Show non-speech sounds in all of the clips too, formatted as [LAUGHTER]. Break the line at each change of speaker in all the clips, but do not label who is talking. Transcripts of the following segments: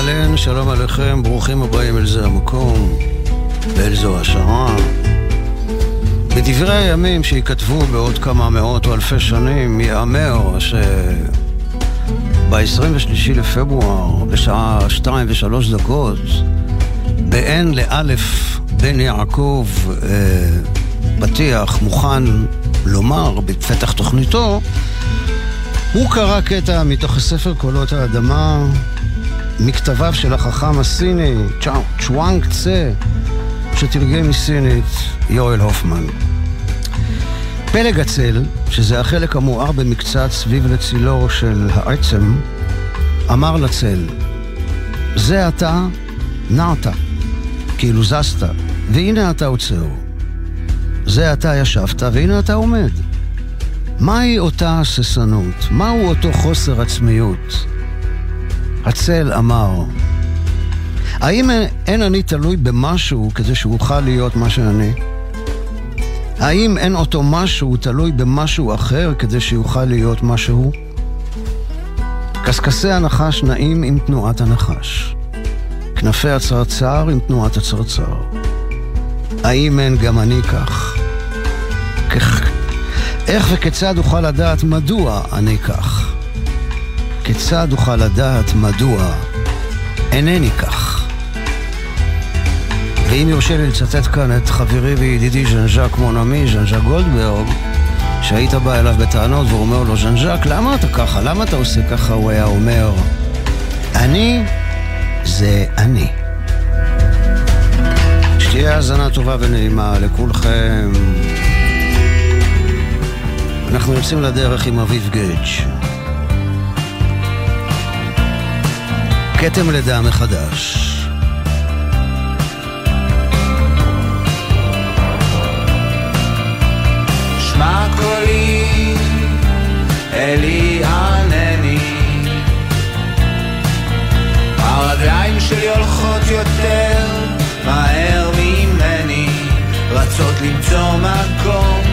אהלן, שלום עליכם, ברוכים הבאים אל זה המקום ואל זו השעה. בדברי הימים שייכתבו בעוד כמה מאות או אלפי שנים, ייאמר שב-23 לפברואר, בשעה 2 ו-3 דקות, בעין לאלף בן יעקב, אה, פתיח מוכן לומר בפתח תוכניתו, הוא קרא קטע מתוך הספר קולות האדמה, מכתביו של החכם הסיני, צ'וואנג צה, שתרגם מסינית יואל הופמן. פלג הצל, שזה החלק המואר במקצת סביב לצילו של העצם, אמר לצל, זה אתה נעת, כאילו זזת, והנה אתה עוצר. זה אתה ישבת, והנה אתה עומד. מהי אותה הססנות? מהו אותו חוסר עצמיות? הצל אמר, האם אין אני תלוי במשהו כדי שאוכל להיות מה שאני? האם אין אותו משהו תלוי במשהו אחר כדי שיוכל להיות משהו? קשקשי הנחש נעים עם תנועת הנחש. כנפי הצרצר עם תנועת הצרצר. האם אין גם אני כך? כך איך וכיצד אוכל לדעת מדוע אני כך? כיצד אוכל לדעת מדוע אינני כך? ואם יורשה לי לצטט כאן את חברי וידידי ז'אן ז'אק מונמי, ז'אן ז'אק גולדברג, שהיית בא אליו בטענות והוא אומר לו, ז'אן ז'אק, למה אתה ככה? למה אתה עושה ככה? הוא היה אומר, אני זה אני. שתהיה האזנה טובה ונעימה לכולכם. אנחנו יוצאים לדרך עם אביב גייג'. כתם לידה מחדש.
שמע קולי, אלי ענני. הרגליים שלי הולכות יותר מהר ממני, רצות למצוא מקום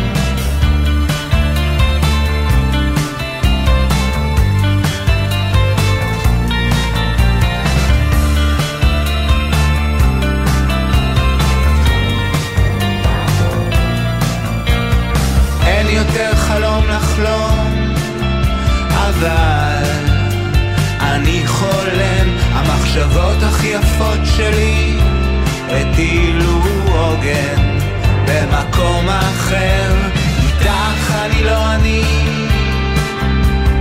יותר חלום לחלום, אבל אני חולם, המחשבות הכי יפות שלי הטילו עוגן במקום אחר, איתך אני לא אני,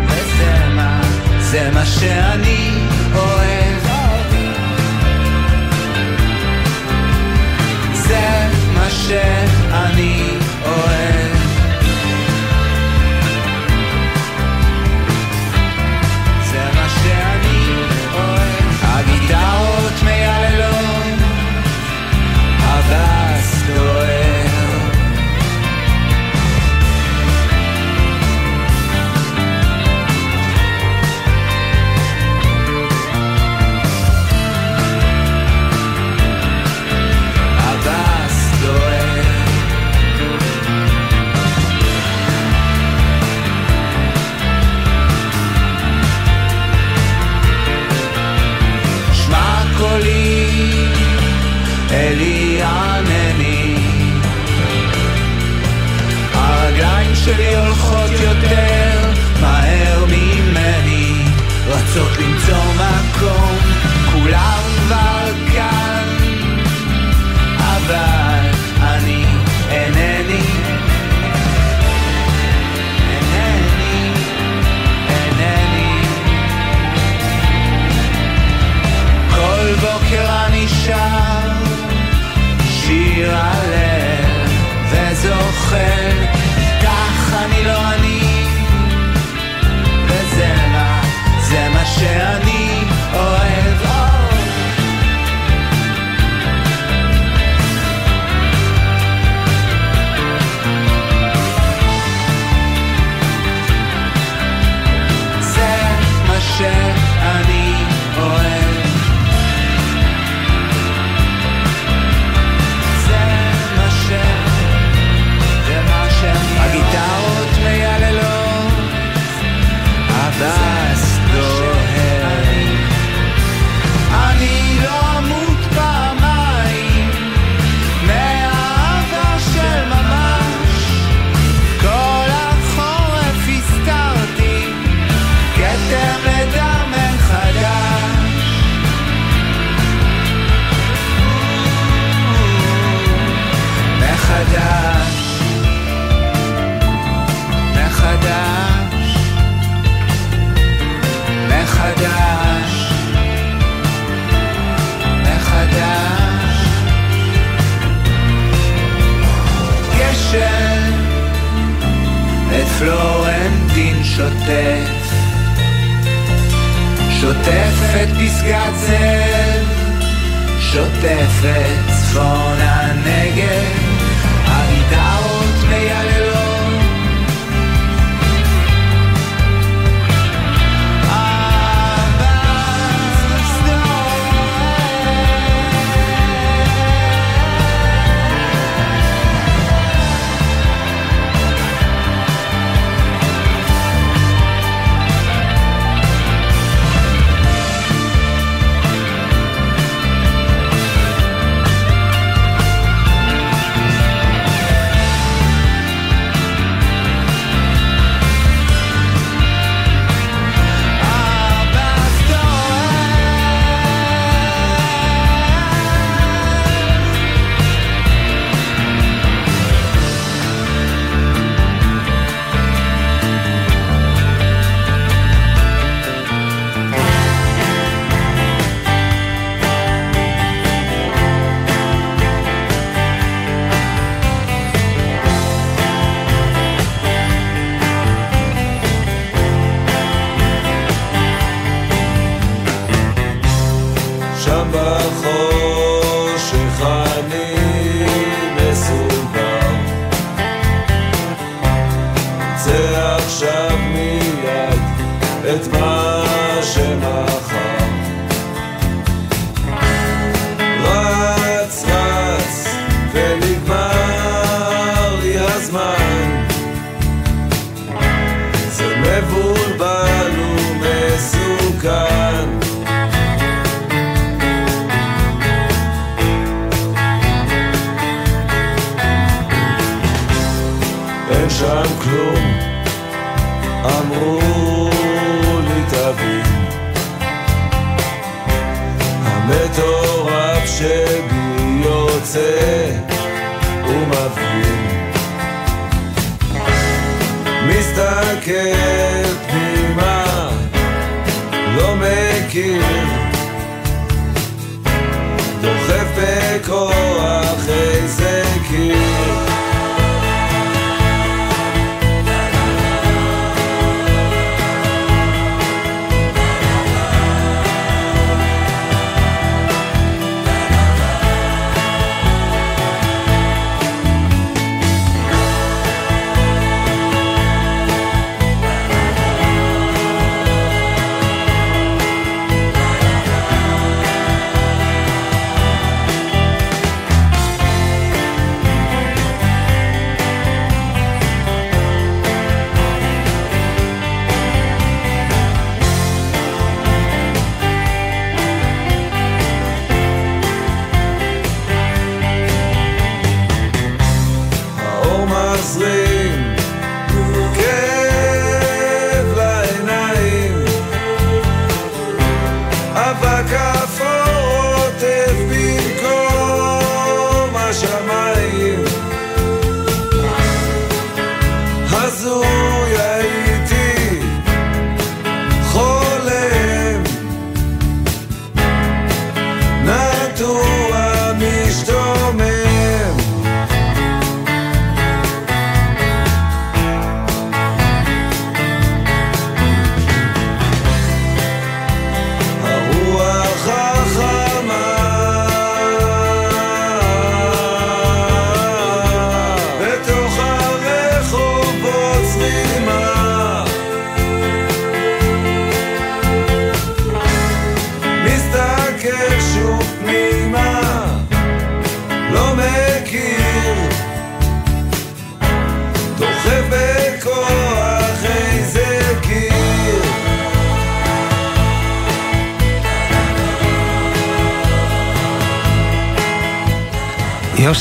וזה מה, זה מה שאני אוהב. זה מה שאני אוהב הגיטרות מייללות, הבאס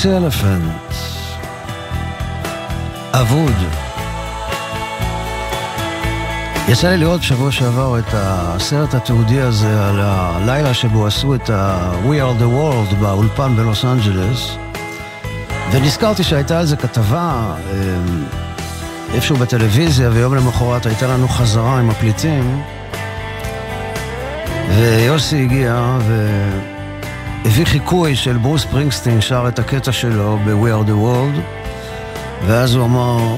יוסי אלפנט, אבוד. יצא לי לראות בשבוע שעבר את הסרט התיעודי הזה על הלילה שבו עשו את ה-We are the world באולפן בלוס אנג'לס, ונזכרתי שהייתה על זה כתבה אמ, איפשהו בטלוויזיה, ויום למחרת הייתה לנו חזרה עם הפליטים, ויוסי הגיע, ו... הביא חיקוי של ברוס פרינגסטין, שר את הקטע שלו ב-We are the world, ואז הוא אמר,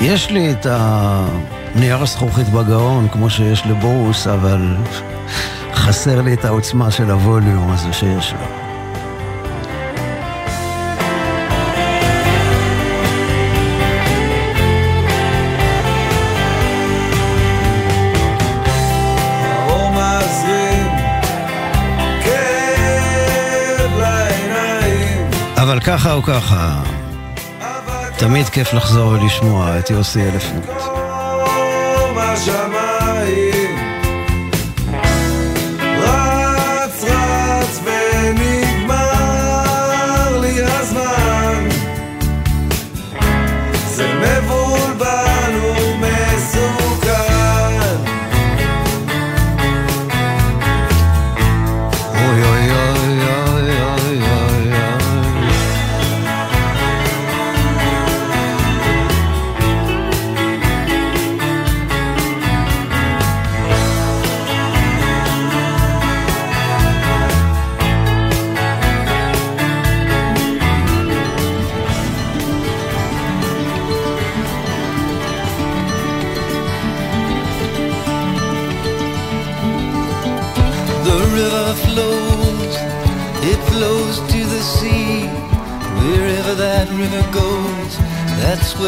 יש לי את הנייר הזכוכית בגאון, כמו שיש לבורוס, אבל [LAUGHS] חסר לי את העוצמה של הווליום הזה שיש לו. אבל ככה או ככה, תמיד כיף לחזור ולשמוע את יוסי אלפנט.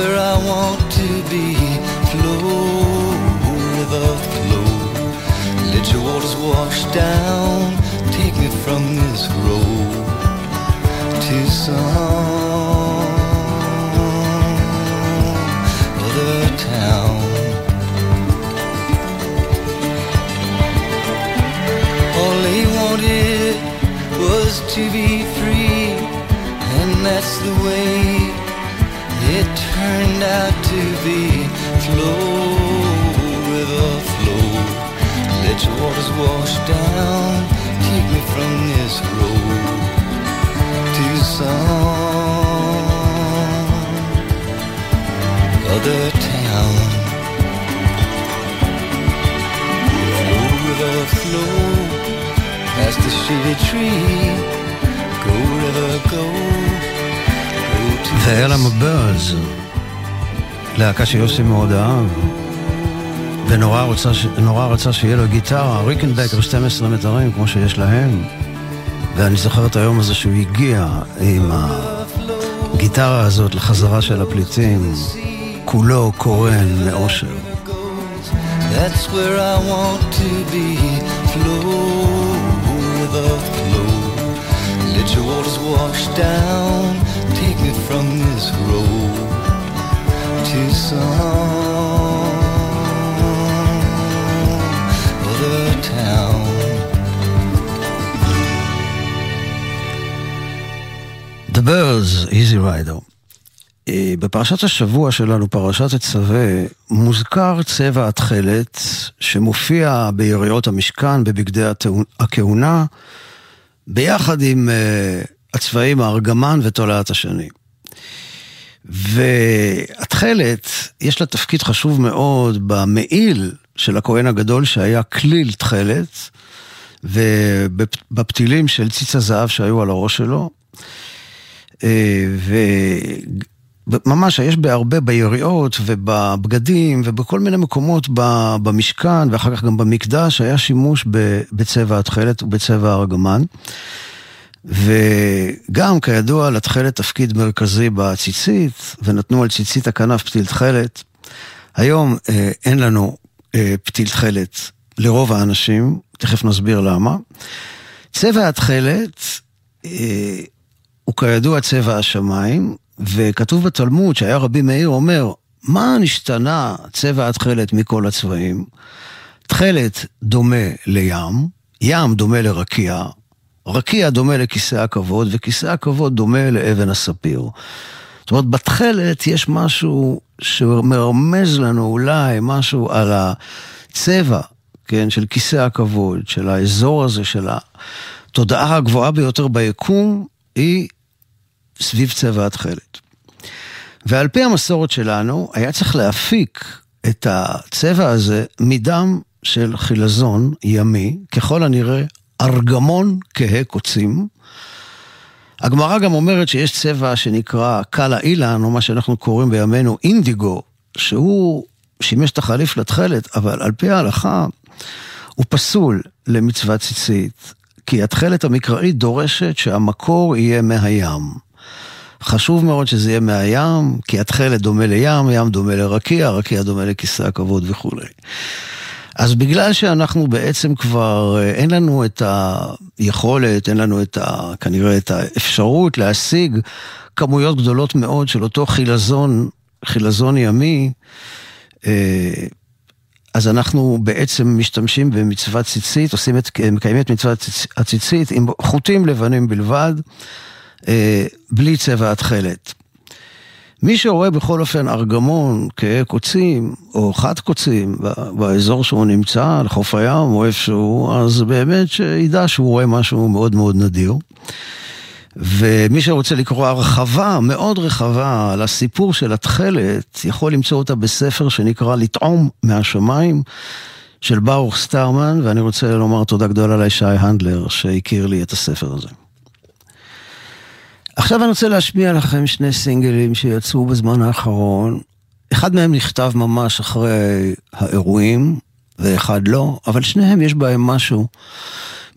Where I want to be. Flow, river, flow. Let your waters wash down. Take me from this road to some turned out to be flow, flow. Let your waters wash down, me from this road to some other town. Flow, flow, past the shady tree. Go river go. There I'm a birds. להקה שיוסי מאוד אהב, ונורא רצה, רצה שיהיה לו גיטרה, ריקנבקר 12 מטרים כמו שיש להם, ואני זוכר את היום הזה שהוא הגיע עם הגיטרה הזאת לחזרה של הפליטים, כולו קורן מאושר. That's where I want to be, flow, river, flow. Let your waters wash down, take me from this road. The Birds, Easy Rider. אה, בפרשת השבוע שלנו, פרשת תצווה, מוזכר צבע התכלת שמופיע ביריעות המשכן, בבגדי הכהונה, ביחד עם uh, הצבעים הארגמן ותולעת השני. והתכלת, יש לה תפקיד חשוב מאוד במעיל של הכהן הגדול שהיה כליל תכלת, ובפתילים של ציץ הזהב שהיו על הראש שלו. אה, וממש, יש בהרבה ביריעות ובבגדים ובכל מיני מקומות במשכן ואחר כך גם במקדש היה שימוש בצבע התכלת ובצבע הארגמן. וגם, כידוע, לתכלת תפקיד מרכזי בציצית, ונתנו על ציצית הכנף פתיל תכלת. היום אה, אין לנו אה, פתיל תכלת לרוב האנשים, תכף נסביר למה. צבע התכלת אה, הוא כידוע צבע השמיים, וכתוב בתלמוד שהיה רבי מאיר אומר, מה נשתנה צבע התכלת מכל הצבעים? תכלת דומה לים, ים דומה לרקיע, רקיע דומה לכיסא הכבוד, וכיסא הכבוד דומה לאבן הספיר. זאת אומרת, בתכלת יש משהו שמרמז לנו אולי משהו על הצבע, כן, של כיסא הכבוד, של האזור הזה, של התודעה הגבוהה ביותר ביקום, היא סביב צבע התכלת. ועל פי המסורת שלנו, היה צריך להפיק את הצבע הזה מדם של חילזון ימי, ככל הנראה ארגמון כהה קוצים. הגמרא גם אומרת שיש צבע שנקרא קלה אילן, או מה שאנחנו קוראים בימינו אינדיגו, שהוא שימש תחליף לתכלת, אבל על פי ההלכה הוא פסול למצוות ציצית, כי התכלת המקראית דורשת שהמקור יהיה מהים. חשוב מאוד שזה יהיה מהים, כי התכלת דומה לים, ים דומה לרקיע, רקיע דומה לכיסא הכבוד וכולי. אז בגלל שאנחנו בעצם כבר, אה, אין לנו את היכולת, אין לנו את ה, כנראה את האפשרות להשיג כמויות גדולות מאוד של אותו חילזון, חילזון ימי, אה, אז אנחנו בעצם משתמשים במצוות ציצית, עושים את, מקיימים את מצוות הציצית עם חוטים לבנים בלבד, אה, בלי צבע התכלת. מי שרואה בכל אופן ארגמון כקוצים או חד קוצים באזור שהוא נמצא, על חוף הים או איפשהו, אז באמת שידע שהוא רואה משהו מאוד מאוד נדיר. ומי שרוצה לקרוא הרחבה מאוד רחבה על הסיפור של התכלת, יכול למצוא אותה בספר שנקרא לטעום מהשמיים של ברוך סטרמן, ואני רוצה לומר תודה גדולה לישי הנדלר שהכיר לי את הספר הזה. עכשיו אני רוצה להשמיע לכם שני סינגלים שיצאו בזמן האחרון. אחד מהם נכתב ממש אחרי האירועים, ואחד לא, אבל שניהם יש בהם משהו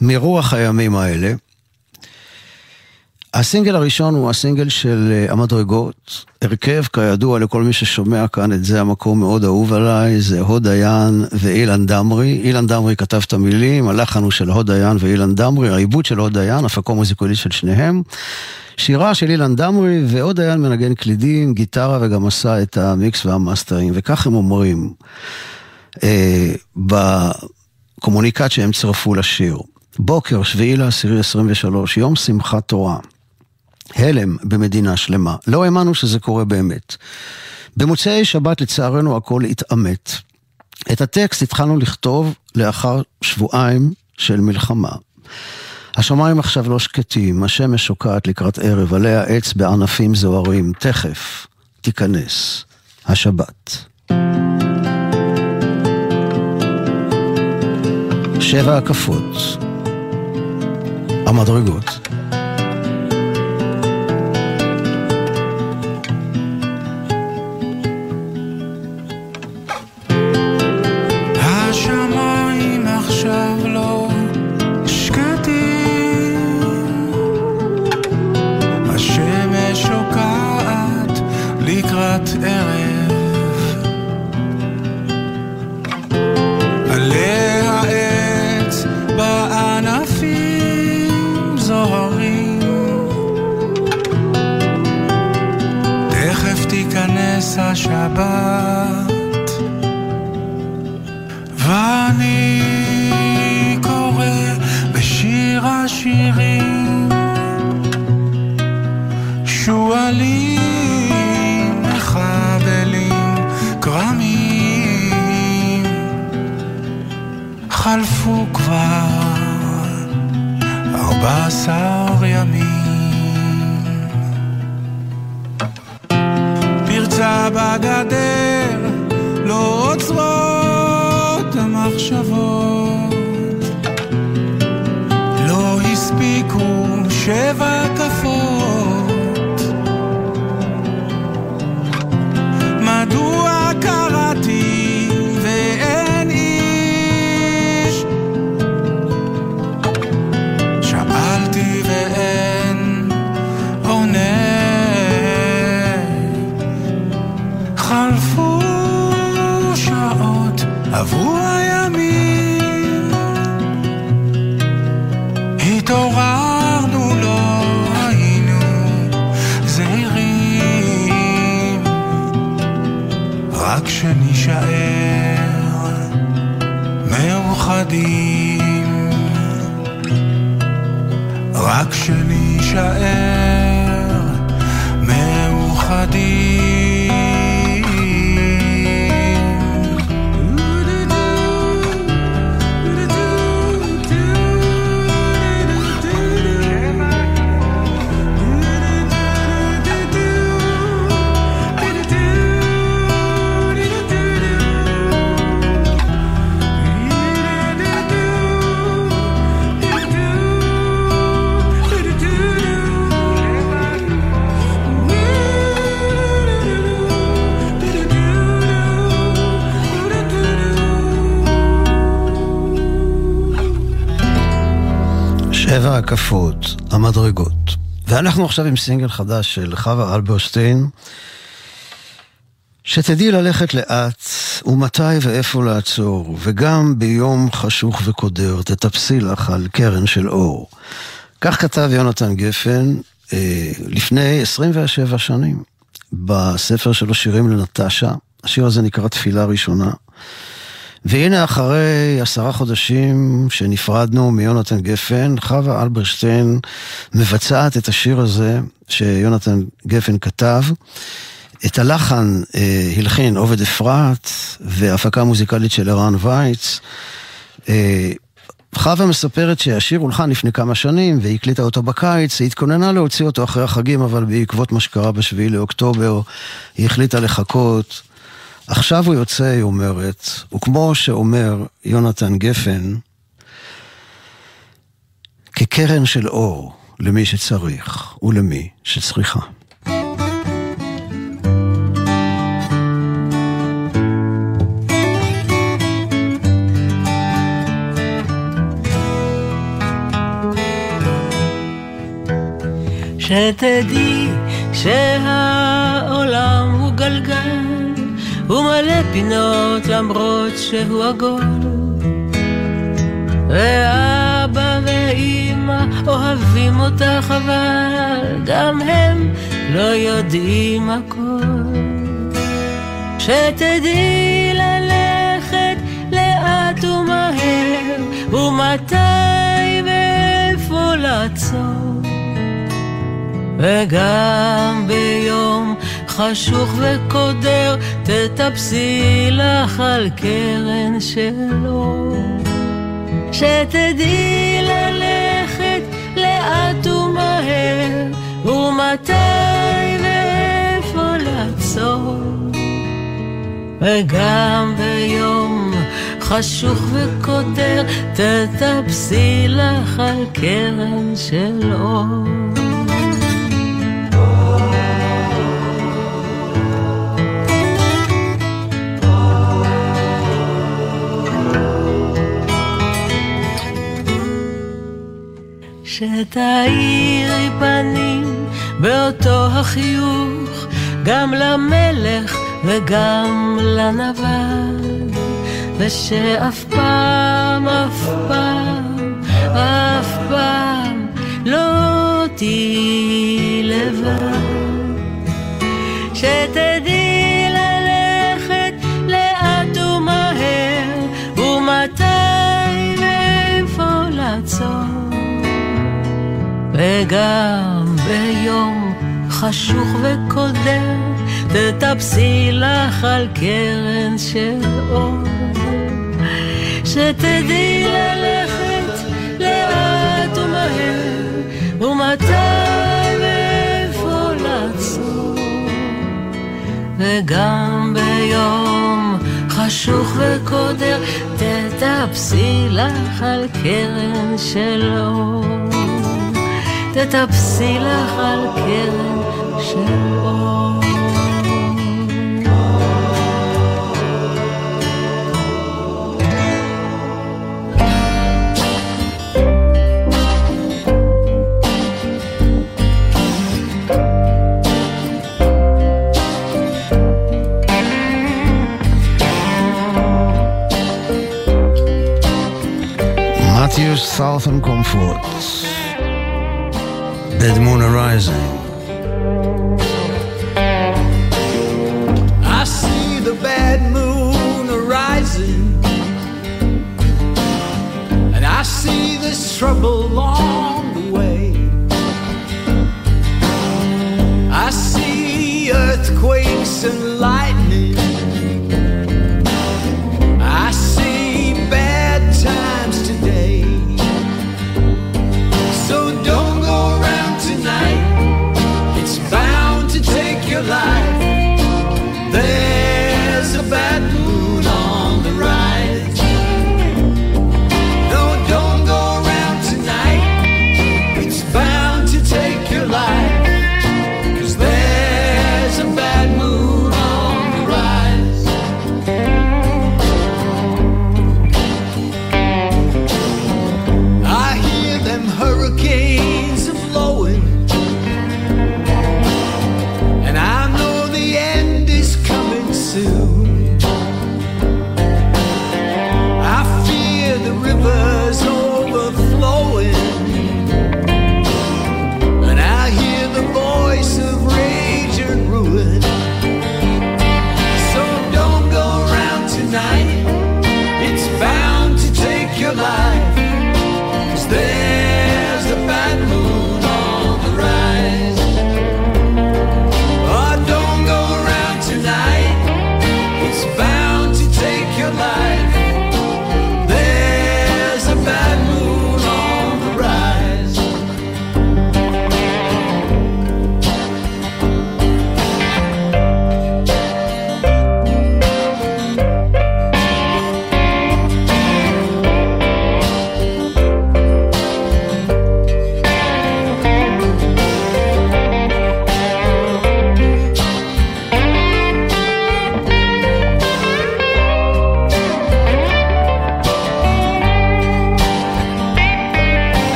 מרוח הימים האלה. הסינגל הראשון הוא הסינגל של אה, המדרגות. הרכב, כידוע לכל מי ששומע כאן את זה, המקום מאוד אהוב עליי, זה הוד דיין ואילן דמרי. אילן דמרי כתב את המילים, הלחן הוא של הוד דיין ואילן דמרי, העיבוד של הוד דיין, הפקום מוזיקולי של שניהם. שירה של אילן דמרי, ועוד דיין מנגן קלידים, גיטרה, וגם עשה את המיקס והמאסטרים, וכך הם אומרים אה, בקומוניקט שהם צירפו לשיר. בוקר, שביעי לעשירי 23, יום שמחת תורה. הלם במדינה שלמה. לא האמנו שזה קורה באמת. במוצאי שבת לצערנו הכל התעמת. את הטקסט התחלנו לכתוב לאחר שבועיים של מלחמה. השמיים עכשיו לא שקטים, השמש שוקעת לקראת ערב, עליה עץ בענפים זוהרים, תכף תיכנס השבת. שבע הקפות, המדרגות. ואנחנו עכשיו עם סינגל חדש של חווה אלברשטיין, שתדעי ללכת לאט, ומתי ואיפה לעצור, וגם ביום חשוך וקודר תטפסי לך על קרן של אור. כך כתב יונתן גפן אה, לפני 27 שנים, בספר שלו שירים לנטשה. השיר הזה נקרא תפילה ראשונה. והנה אחרי עשרה חודשים שנפרדנו מיונתן גפן, חווה אלברשטיין מבצעת את השיר הזה שיונתן גפן כתב. את הלחן אה, הלחין עובד אפרת והפקה מוזיקלית של ערן וייץ. אה, חווה מספרת שהשיר הולחן לפני כמה שנים והיא הקליטה אותו בקיץ, היא התכוננה להוציא אותו אחרי החגים, אבל בעקבות מה שקרה בשביעי לאוקטובר, היא החליטה לחכות. עכשיו הוא יוצא, היא אומרת, וכמו שאומר יונתן גפן, כקרן של אור למי שצריך ולמי שצריכה.
שתדעי שהעולם הוא גלגל הוא מלא פינות למרות שהוא עגול. ואבא ואימא אוהבים אותך אבל גם הם לא יודעים הכל. שתדעי ללכת לאט ומהר ומתי ואיפה לעצור. וגם ביום חשוך וקודר, תטפסי לך על קרן שלו. שתדעי ללכת לאט ומהר, ומתי ואיפה לעצור. וגם ביום חשוך וקודר, תטפסי לך על קרן של אור. שתאירי פנים באותו החיוך גם למלך וגם לנבל ושאף פעם, אף פעם, אף פעם לא תהיי לבד. שתדעי וגם ביום חשוך וקודר, תטפסי לך על קרן של אור. שתדעי ללכת לאט ומהר, ומתי ואיפה לעצור. וגם ביום חשוך וקודר, תטפסי לך על קרן של אור. תטפסי לך על קרן של אור.
Matthews Southern Comfort Dead Moon Arising.
I see the bad moon arising, and I see this trouble along the way. I see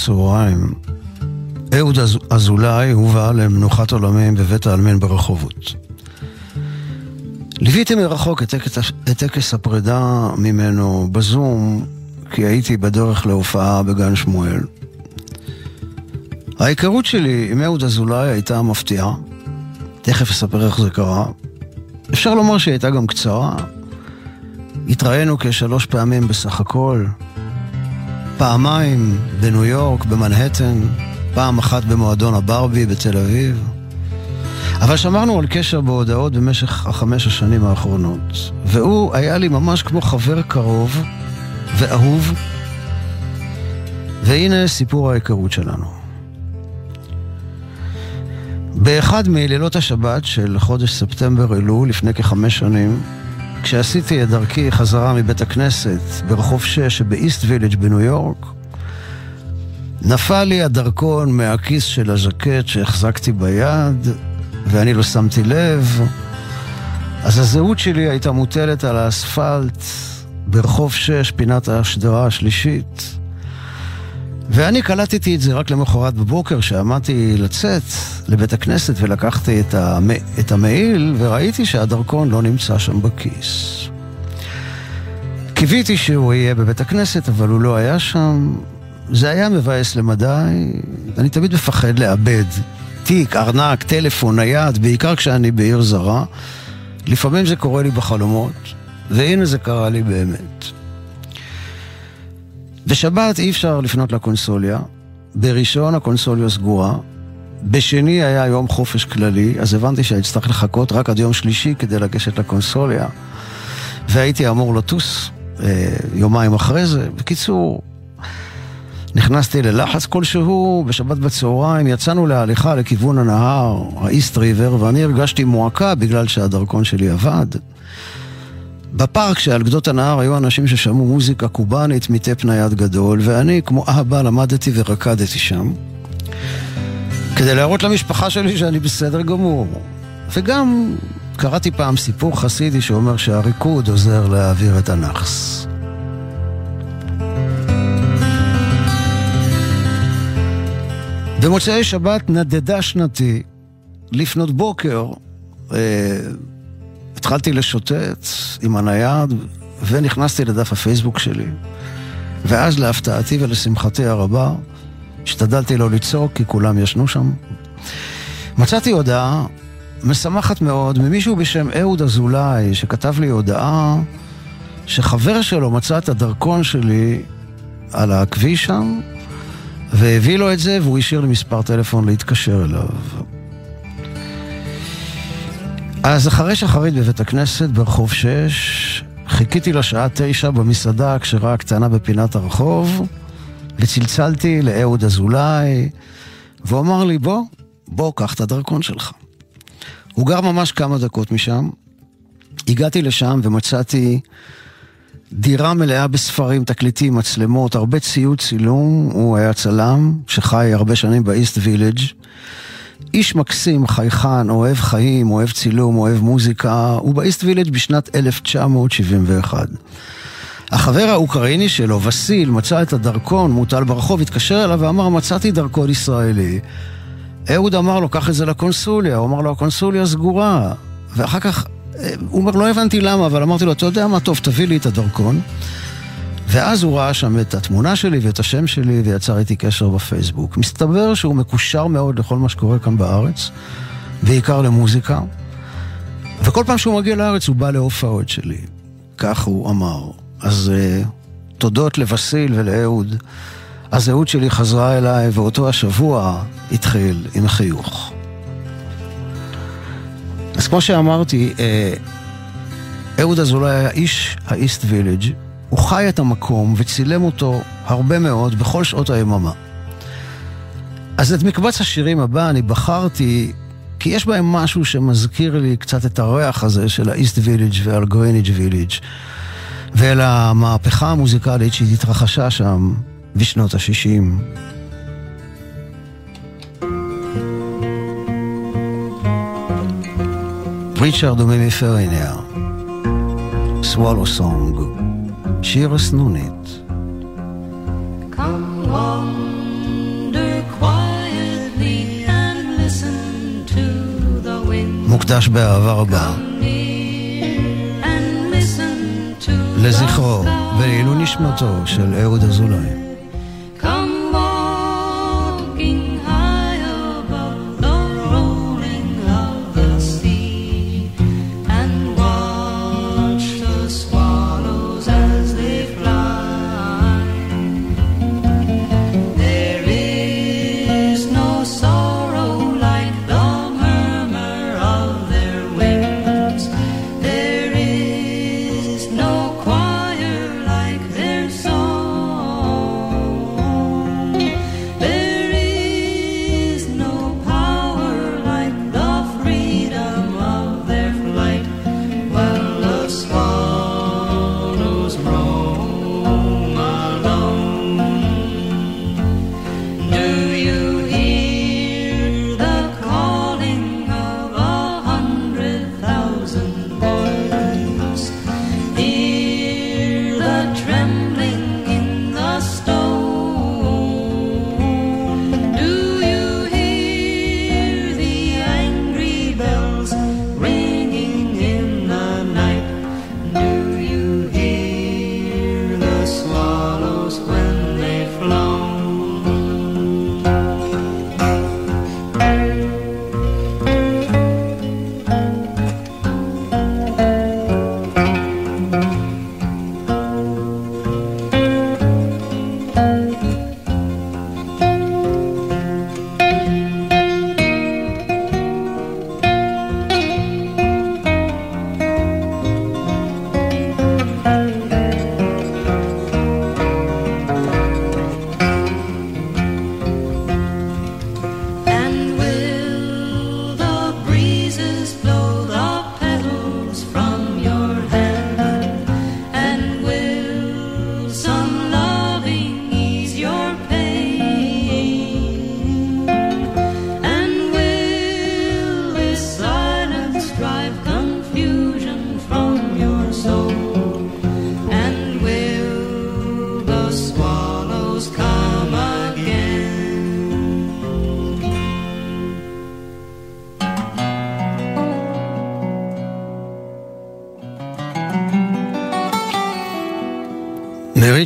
הצהריים, אהוד אזולאי הובא למנוחת עולמים בבית העלמין ברחובות. ליוויתי מרחוק את טקס הפרידה ממנו בזום, כי הייתי בדרך להופעה בגן שמואל. ההיכרות שלי עם אהוד אזולאי הייתה מפתיעה. תכף אספר איך זה קרה. אפשר לומר שהיא הייתה גם קצרה. התראינו כשלוש פעמים בסך הכל. פעמיים בניו יורק, במנהטן, פעם אחת במועדון הברבי בתל אביב. אבל שמרנו על קשר בהודעות במשך החמש השנים האחרונות. והוא היה לי ממש כמו חבר קרוב ואהוב. והנה סיפור ההיכרות שלנו. באחד מלילות השבת של חודש ספטמבר אלול, לפני כחמש שנים, כשעשיתי את דרכי חזרה מבית הכנסת ברחוב 6 שבאיסט וילג' בניו יורק, נפל לי הדרכון מהכיס של הז'קט שהחזקתי ביד, ואני לא שמתי לב. אז הזהות שלי הייתה מוטלת על האספלט ברחוב 6, פינת השדרה השלישית. ואני קלטתי את זה רק למחרת בבוקר, שעמדתי לצאת לבית הכנסת ולקחתי את, המ... את המעיל, וראיתי שהדרכון לא נמצא שם בכיס. קיוויתי שהוא יהיה בבית הכנסת, אבל הוא לא היה שם. זה היה מבאס למדי, אני תמיד מפחד לאבד תיק, ארנק, טלפון, נייד, בעיקר כשאני בעיר זרה. לפעמים זה קורה לי בחלומות, והנה זה קרה לי באמת. בשבת אי אפשר לפנות לקונסוליה, בראשון הקונסוליה סגורה, בשני היה יום חופש כללי, אז הבנתי שאני אצטרך לחכות רק עד יום שלישי כדי לגשת לקונסוליה, והייתי אמור לטוס אה, יומיים אחרי זה. בקיצור, נכנסתי ללחץ כלשהו, בשבת בצהריים יצאנו להליכה לכיוון הנהר, האיסט ריבר, ואני הרגשתי מועקה בגלל שהדרכון שלי עבד. בפארק שעל גדות הנהר היו אנשים ששמעו מוזיקה קובאנית מטפ נייד גדול, ואני כמו אבא למדתי ורקדתי שם, כדי להראות למשפחה שלי שאני בסדר גמור. וגם קראתי פעם סיפור חסידי שאומר שהריקוד עוזר להעביר את הנאחס. במוצאי שבת נדדה שנתי, לפנות בוקר, אה, התחלתי לשוטט עם הנייד, ונכנסתי לדף הפייסבוק שלי. ואז להפתעתי ולשמחתי הרבה, השתדלתי לא לצעוק כי כולם ישנו שם. מצאתי הודעה משמחת מאוד ממישהו בשם אהוד אזולאי, שכתב לי הודעה שחבר שלו מצא את הדרכון שלי על הכביש שם, והביא לו את זה, והוא השאיר לי מספר טלפון להתקשר אליו. אז אחרי שחרית בבית הכנסת ברחוב 6, חיכיתי לשעה תשע במסעדה הכשרה הקטנה בפינת הרחוב, וצלצלתי לאהוד אזולאי, והוא אמר לי, בוא, בוא, קח את הדרכון שלך. הוא גר ממש כמה דקות משם. הגעתי לשם ומצאתי דירה מלאה בספרים, תקליטים, מצלמות, הרבה ציוד צילום. הוא היה צלם שחי הרבה שנים באיסט וילג'. איש מקסים, חייכן, אוהב חיים, אוהב צילום, אוהב מוזיקה. הוא באיסט וילג' בשנת 1971. החבר האוקראיני שלו, וסיל, מצא את הדרכון מוטל ברחוב, התקשר אליו ואמר, מצאתי דרכון ישראלי. אהוד אמר לו, קח את זה לקונסוליה. הוא אמר לו, הקונסוליה סגורה. ואחר כך, אה, הוא אומר, לא הבנתי למה, אבל אמרתי לו, אתה יודע מה, טוב, תביא לי את הדרכון. ואז הוא ראה שם את התמונה שלי ואת השם שלי ויצר איתי קשר בפייסבוק. מסתבר שהוא מקושר מאוד לכל מה שקורה כאן בארץ, בעיקר למוזיקה. וכל פעם שהוא מגיע לארץ הוא בא להופעות שלי. כך הוא אמר. אז uh, תודות לבסיל ולאהוד. הזהות שלי חזרה אליי, ואותו השבוע התחיל עם חיוך. אז כמו שאמרתי, אה, אהוד אזולאי היה איש האיסט וילג', הוא חי את המקום וצילם אותו הרבה מאוד בכל שעות היממה. אז את מקבץ השירים הבא אני בחרתי כי יש בהם משהו שמזכיר לי קצת את הריח הזה של האיסט וילג' ועל גריניג' וילג' ואל המהפכה המוזיקלית שהתרחשה שם בשנות ה-60. ריצ'רד ומימי סוולו סונג, שיר שירה סנונית.
מוקדש באהבה רבה. לזכרו ולעילוי נשמתו של אהוד אזולאי.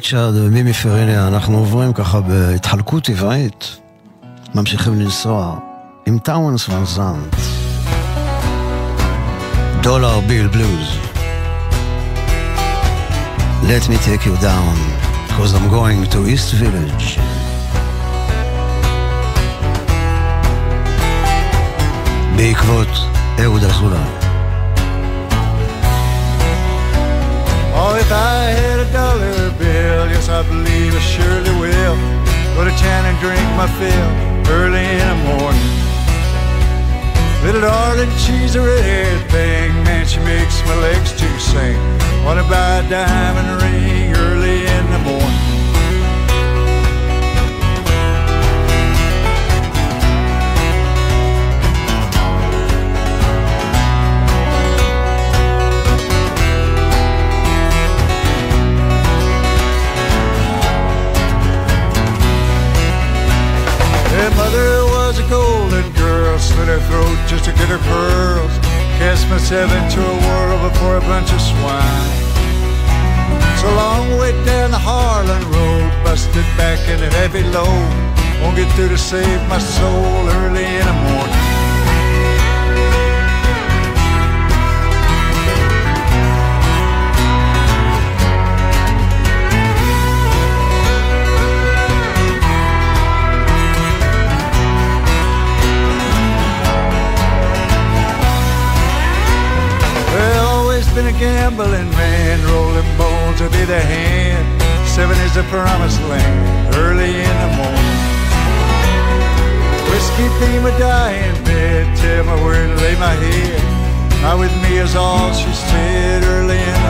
ריצ'רד ומימי פרניה, אנחנו עוברים ככה בהתחלקות טבעית, ממשיכים לנסוע עם טאוונס ון זאנט, דולר ביל בלוז. Let me take you down, because I'm going to East Village. בעקבות אהוד אזולאי.
Oh, if I had a dollar bill, yes, I believe I surely will. Go to town and drink my fill early in the morning. Little darling, she's a red thing, man, she makes my legs to sing. Wanna buy a diamond ring Her mother was a golden girl, slit her throat just to get her pearls. Cast myself into a whirl before a bunch of swine. So long way down the Harlan Road, busted back in a heavy load. Won't get through to save my soul early in the morning. Been a gambling man, rolling bones will be the hand. Seven is the promised land, early in the morning. Whiskey be my dying bed, tell me where to lay my head. Not with me is all she said early in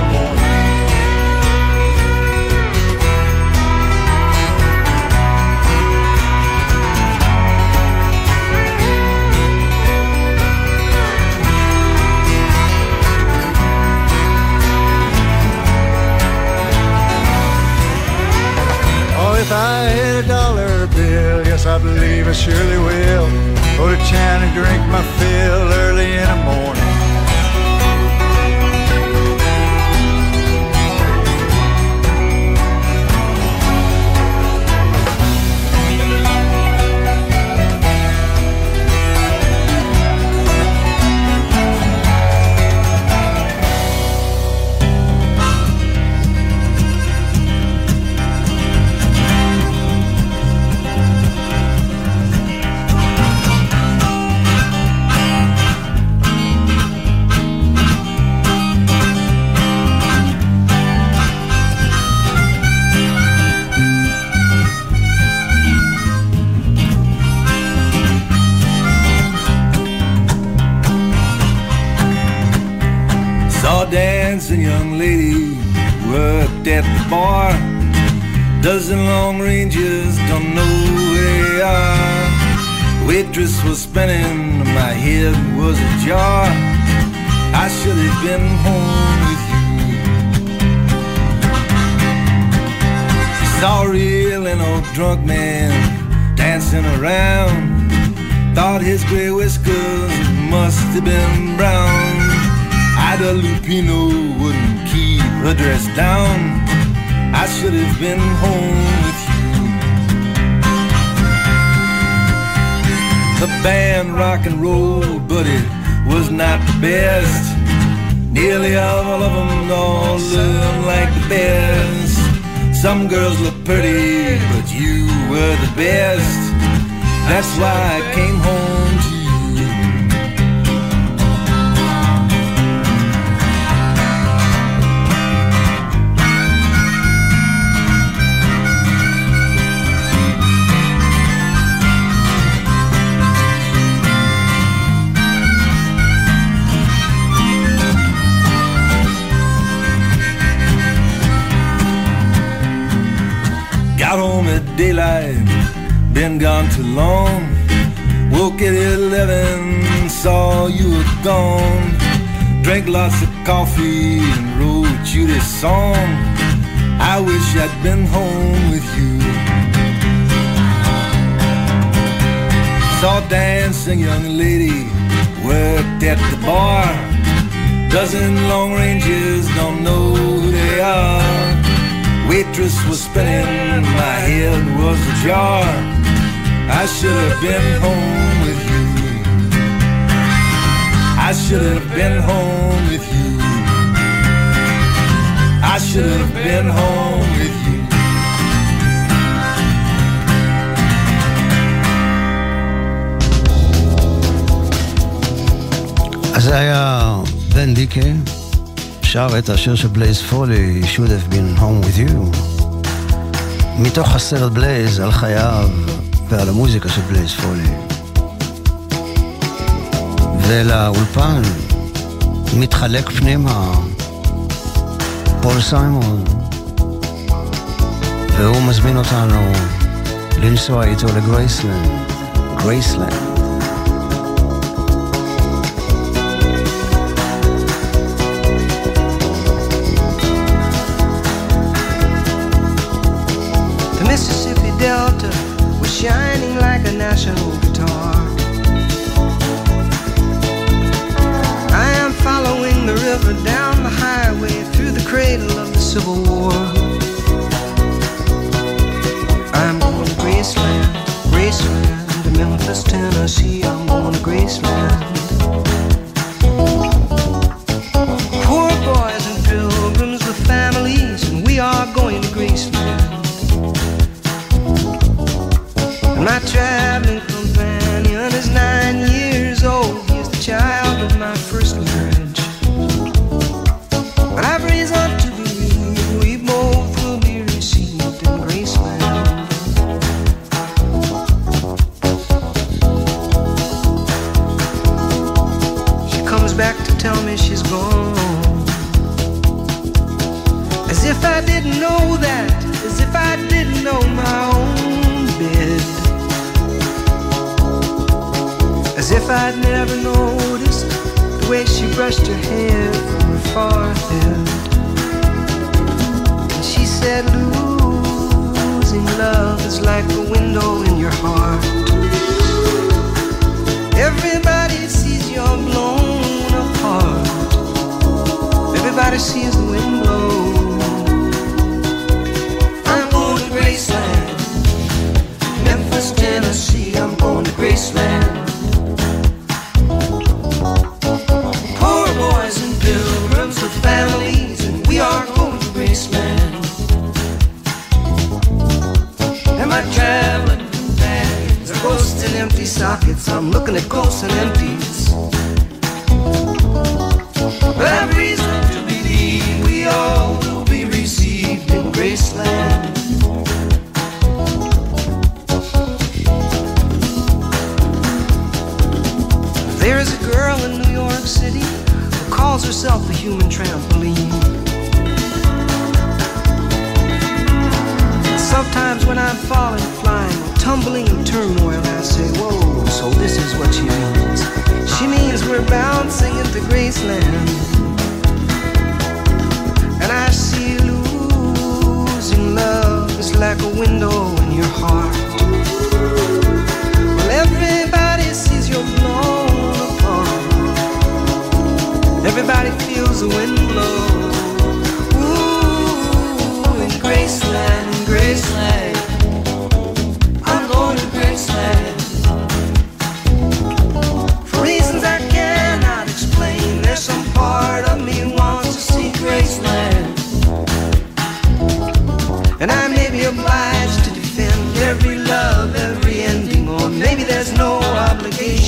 The
band rock and roll, but it was not the best. Nearly all of them all look like the best. Some girls look pretty, but you were the best. That's why I came home daylight, been gone too long. Woke at 11, saw you were gone. Drank lots of coffee and wrote you this song. I wish I'd been home with you. Saw dancing young lady worked at the bar. Dozen long ranges don't know who they are Waitress was spinning, my head was ajar. I should have been home with you. I should have been home with you. I should have been home with you.
אז זה היה בן דיקה, שר את השיר של בלייז פולי, should have been home with you, מתוך הסרט בלייז על חייו ועל המוזיקה של בלייז פולי. ולאולפן מתחלק פנימה פול סיימון, והוא מזמין אותנו לנסוע איתו לגרייסלנד, גרייסלנד.
Shining like a national guitar. I am following the river down the highway through the cradle of the Civil War. I'm going to Graceland, Graceland, Memphis, Tennessee. I'm going to Graceland.
obligation.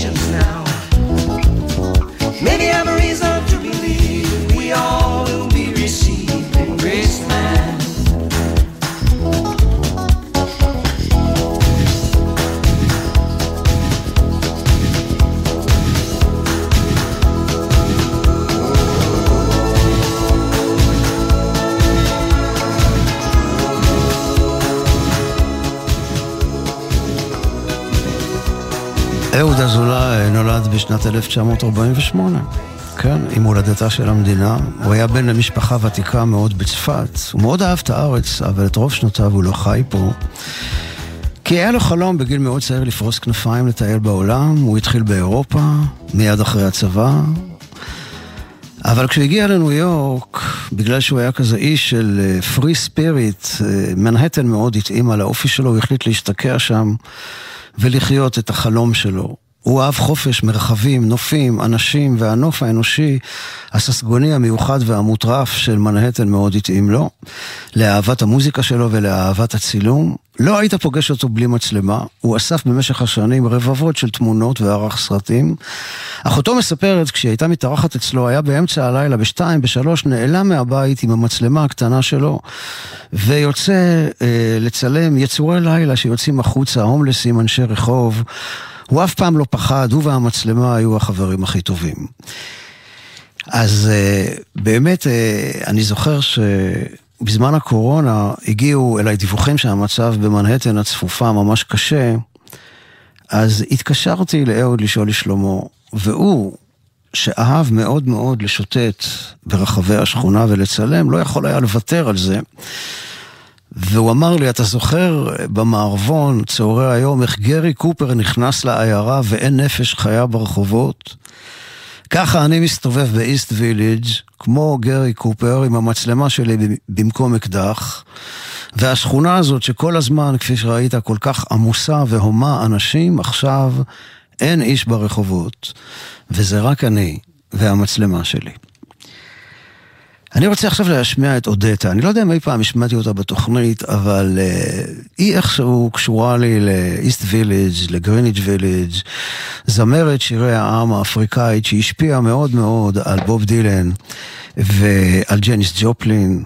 נולד בשנת 1948, כן, עם הולדתה של המדינה. הוא היה בן למשפחה ותיקה מאוד בצפת. הוא מאוד אהב את הארץ, אבל את רוב שנותיו הוא לא חי פה. כי היה לו חלום בגיל מאוד צעיר לפרוס כנפיים, לטייל בעולם. הוא התחיל באירופה, מיד אחרי הצבא. אבל כשהוא הגיע לניו יורק, בגלל שהוא היה כזה איש של פרי ספיריט, מנהטן מאוד התאימה לאופי שלו, הוא החליט להשתקע שם ולחיות את החלום שלו. הוא אהב חופש, מרחבים, נופים, אנשים, והנוף האנושי, הססגוני המיוחד והמוטרף של מנהטן מאוד התאים לו, לאהבת המוזיקה שלו ולאהבת הצילום. לא היית פוגש אותו בלי מצלמה, הוא אסף במשך השנים רבבות של תמונות וערך סרטים. אחותו מספרת, כשהיא הייתה מתארחת אצלו, היה באמצע הלילה, בשתיים, בשלוש, נעלם מהבית עם המצלמה הקטנה שלו, ויוצא אה, לצלם יצורי לילה שיוצאים החוצה, הומלסים, אנשי רחוב. הוא אף פעם לא פחד, הוא והמצלמה היו החברים הכי טובים. אז uh, באמת, uh, אני זוכר שבזמן הקורונה הגיעו אליי דיווחים שהמצב במנהטן הצפופה ממש קשה, אז התקשרתי לאהוד לשאול לשלומו, והוא, שאהב מאוד מאוד לשוטט ברחבי השכונה ולצלם, לא יכול היה לוותר על זה. והוא אמר לי, אתה זוכר במערבון, צהרי היום, איך גרי קופר נכנס לעיירה ואין נפש חיה ברחובות? ככה אני מסתובב באיסט ויליג', כמו גרי קופר, עם המצלמה שלי במקום אקדח, והשכונה הזאת שכל הזמן, כפי שראית, כל כך עמוסה והומה אנשים, עכשיו אין איש ברחובות, וזה רק אני והמצלמה שלי. אני רוצה עכשיו להשמיע את אודטה. אני לא יודע אם אי פעם השמעתי אותה בתוכנית, אבל uh, היא איכשהו קשורה לי לאיסט ויליג', לגריניץ' וילג', זמרת שירי העם האפריקאית שהשפיעה מאוד מאוד על בוב דילן ועל ג'ניס ג'ופלין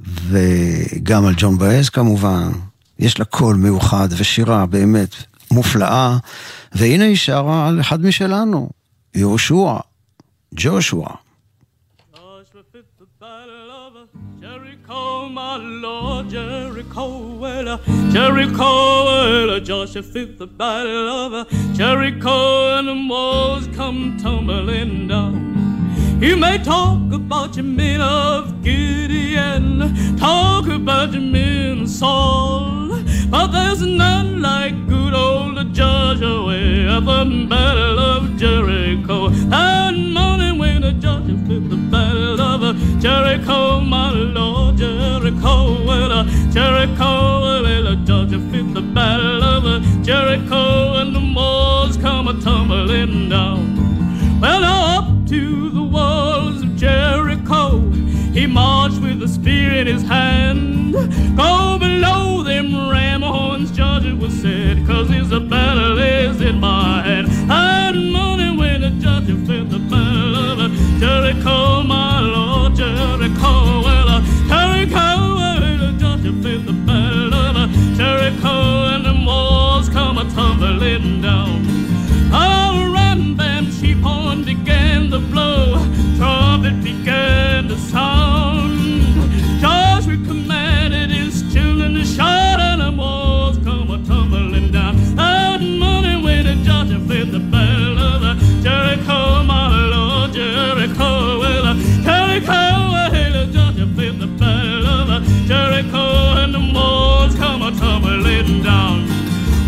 וגם על ג'ואן באאז כמובן. יש לה קול מיוחד ושירה באמת מופלאה, והנה היא שרה על אחד משלנו, יהושע, ג'ושוע.
Jericho, well, uh, Jericho, well, uh, Joshua fit the battle of uh, Jericho, and the walls come tumbling down. You may talk about your men of Gideon, talk about your men of Saul, but there's none like good old Joshua at the battle of Jericho. That morning when the Joshua fit the battle of Jericho, my Lord, Jericho, well, uh, Jericho, well, uh, Georgia fit the battle of Jericho, and the walls come a tumbling down. Well, to the walls of Jericho, he marched with a spear in his hand. Go below them ram horns, Georgia was said, cause his battle is in my hand. And morning when the Georgia fit the battle of Jericho, my Lord, Jericho, well, uh, Jericho, well, the Georgia fit the battle of Jericho, and the walls come a tumbling down. trumpet began to sound. Joshua commanded his children to shout, and
the walls come a tumbling down. That morning when Joshua played the bell of the Jericho, my Lord Jericho, well, Jericho, well, Joshua played the bell of the Jericho, and the walls come a
tumbling down.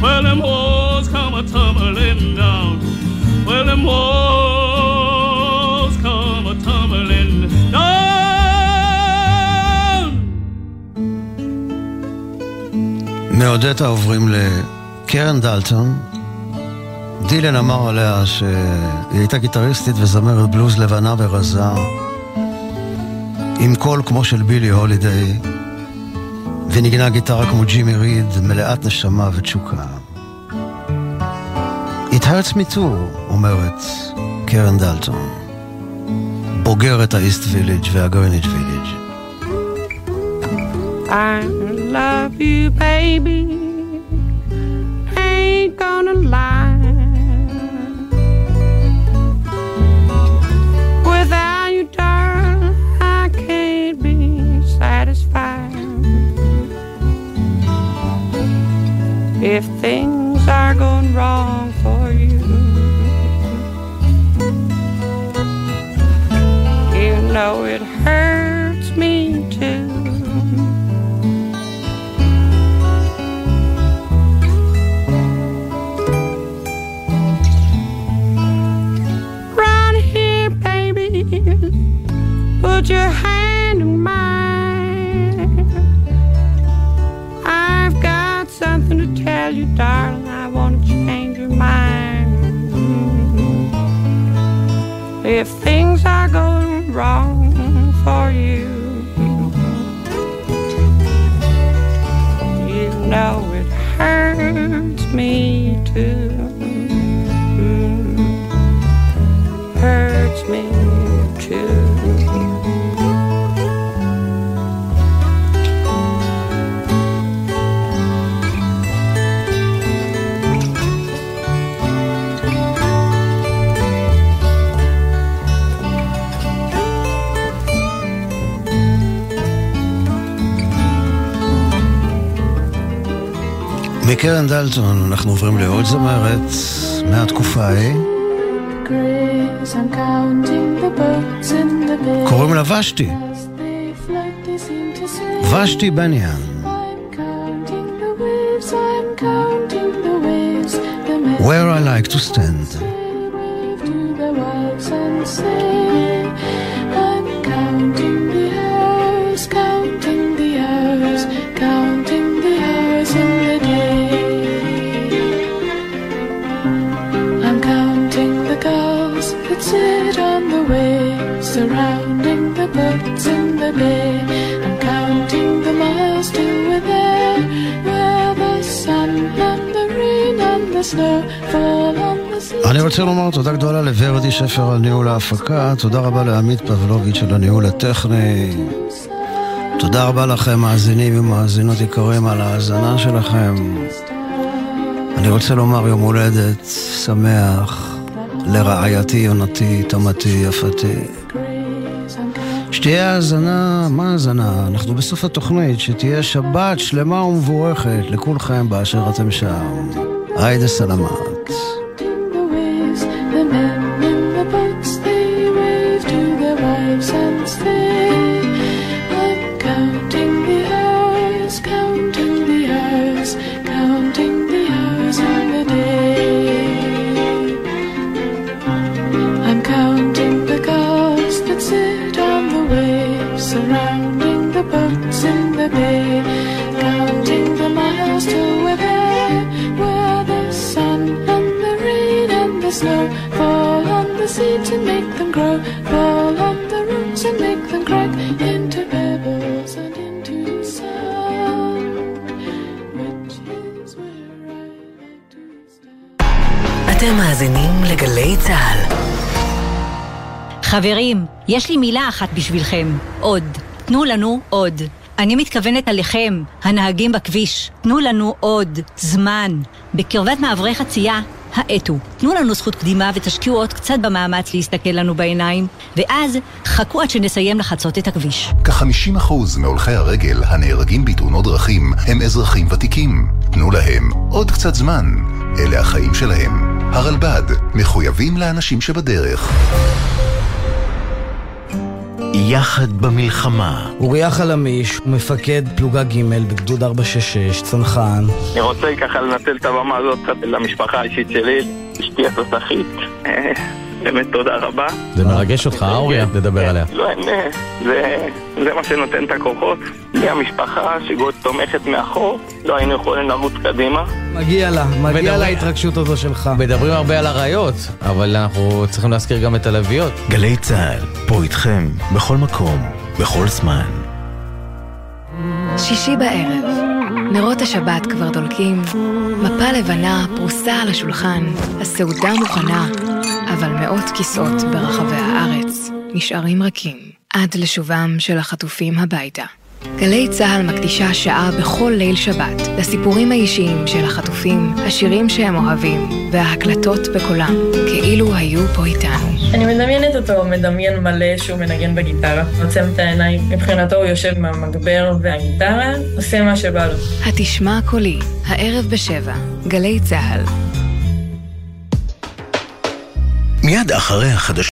Well, them walls come a tumbling down. Well, them walls. מאודטה עוברים לקרן דלטון. דילן אמר עליה שהיא הייתה גיטריסטית וזמרת בלוז לבנה ורזה, עם קול כמו של בילי הולידיי, וניגנה גיטרה כמו ג'ימי ריד, מלאת נשמה ותשוקה. It hurts me too, אומרת קרן דלטון, בוגרת האיסט ויליג' והגרניג' ויליג'. I love you,
baby. דלטון, אנחנו עוברים לעוד זמרת מהתקופה ההיא. קוראים לה ושתי. ושתי בניאן. Where I like to stand.
Save me to the
אני רוצה לומר תודה גדולה לוורדי שפר על ניהול ההפקה, תודה רבה לעמית פבלוביץ' על הניהול הטכני, תודה רבה לכם מאזינים ומאזינות יקרים על ההאזנה שלכם. אני רוצה לומר יום הולדת שמח לרעייתי, יונתי, תמתי, יפתי. שתהיה האזנה, מה האזנה? אנחנו בסוף התוכנית, שתהיה שבת שלמה ומבורכת לכולכם באשר אתם שם. עאידה סלאמת.
חברים, יש לי מילה אחת בשבילכם. עוד. תנו לנו עוד. אני מתכוונת עליכם, הנהגים בכביש. תנו לנו עוד זמן. בקרבת מעברי חצייה, האטו. תנו לנו זכות קדימה ותשקיעו עוד קצת במאמץ להסתכל לנו בעיניים, ואז חכו עד שנסיים לחצות את הכביש.
כ-50% מהולכי הרגל הנהרגים בתאונות דרכים הם אזרחים ותיקים. תנו להם עוד קצת זמן. אלה החיים שלהם. הרלב"ד, מחויבים לאנשים שבדרך.
יחד במלחמה.
אוריה חלמיש הוא מפקד פלוגה ג' בגדוד 466, צנחן.
אני רוצה ככה לנצל את הבמה הזאת קצת למשפחה האישית שלי, אשתי התותחית. אה, באמת תודה רבה.
זה מרגש אותך, אה, אוריה, לדבר עליה.
לא, אין, זה, זה מה שנותן את הכוחות. בלי המשפחה שגוד תומכת מאחור, לא היינו יכולים לרוץ קדימה.
מגיע לה, מגיע לה ההתרגשות הזו שלך.
מדברים הרבה על אריות, אבל אנחנו צריכים להזכיר גם את הלוויות.
גלי צה"ל, פה איתכם, בכל מקום, בכל זמן.
שישי בערב, נרות השבת כבר דולקים, מפה לבנה פרוסה על השולחן, הסעודה מוכנה, אבל מאות כיסאות ברחבי הארץ נשארים רכים, עד לשובם של החטופים הביתה. גלי צה"ל מקדישה שעה בכל ליל שבת לסיפורים האישיים של החטופים, השירים שהם אוהבים וההקלטות בקולם, כאילו היו פה איתנו.
אני מדמיינת אותו מדמיין מלא שהוא מנגן בגיטרה, עוצם את העיניים, מבחינתו הוא יושב עם המגבר והגיטרה, עושה מה שבא לו.
התשמע קולי, הערב בשבע, גלי צה"ל.
מיד אחרי החדשות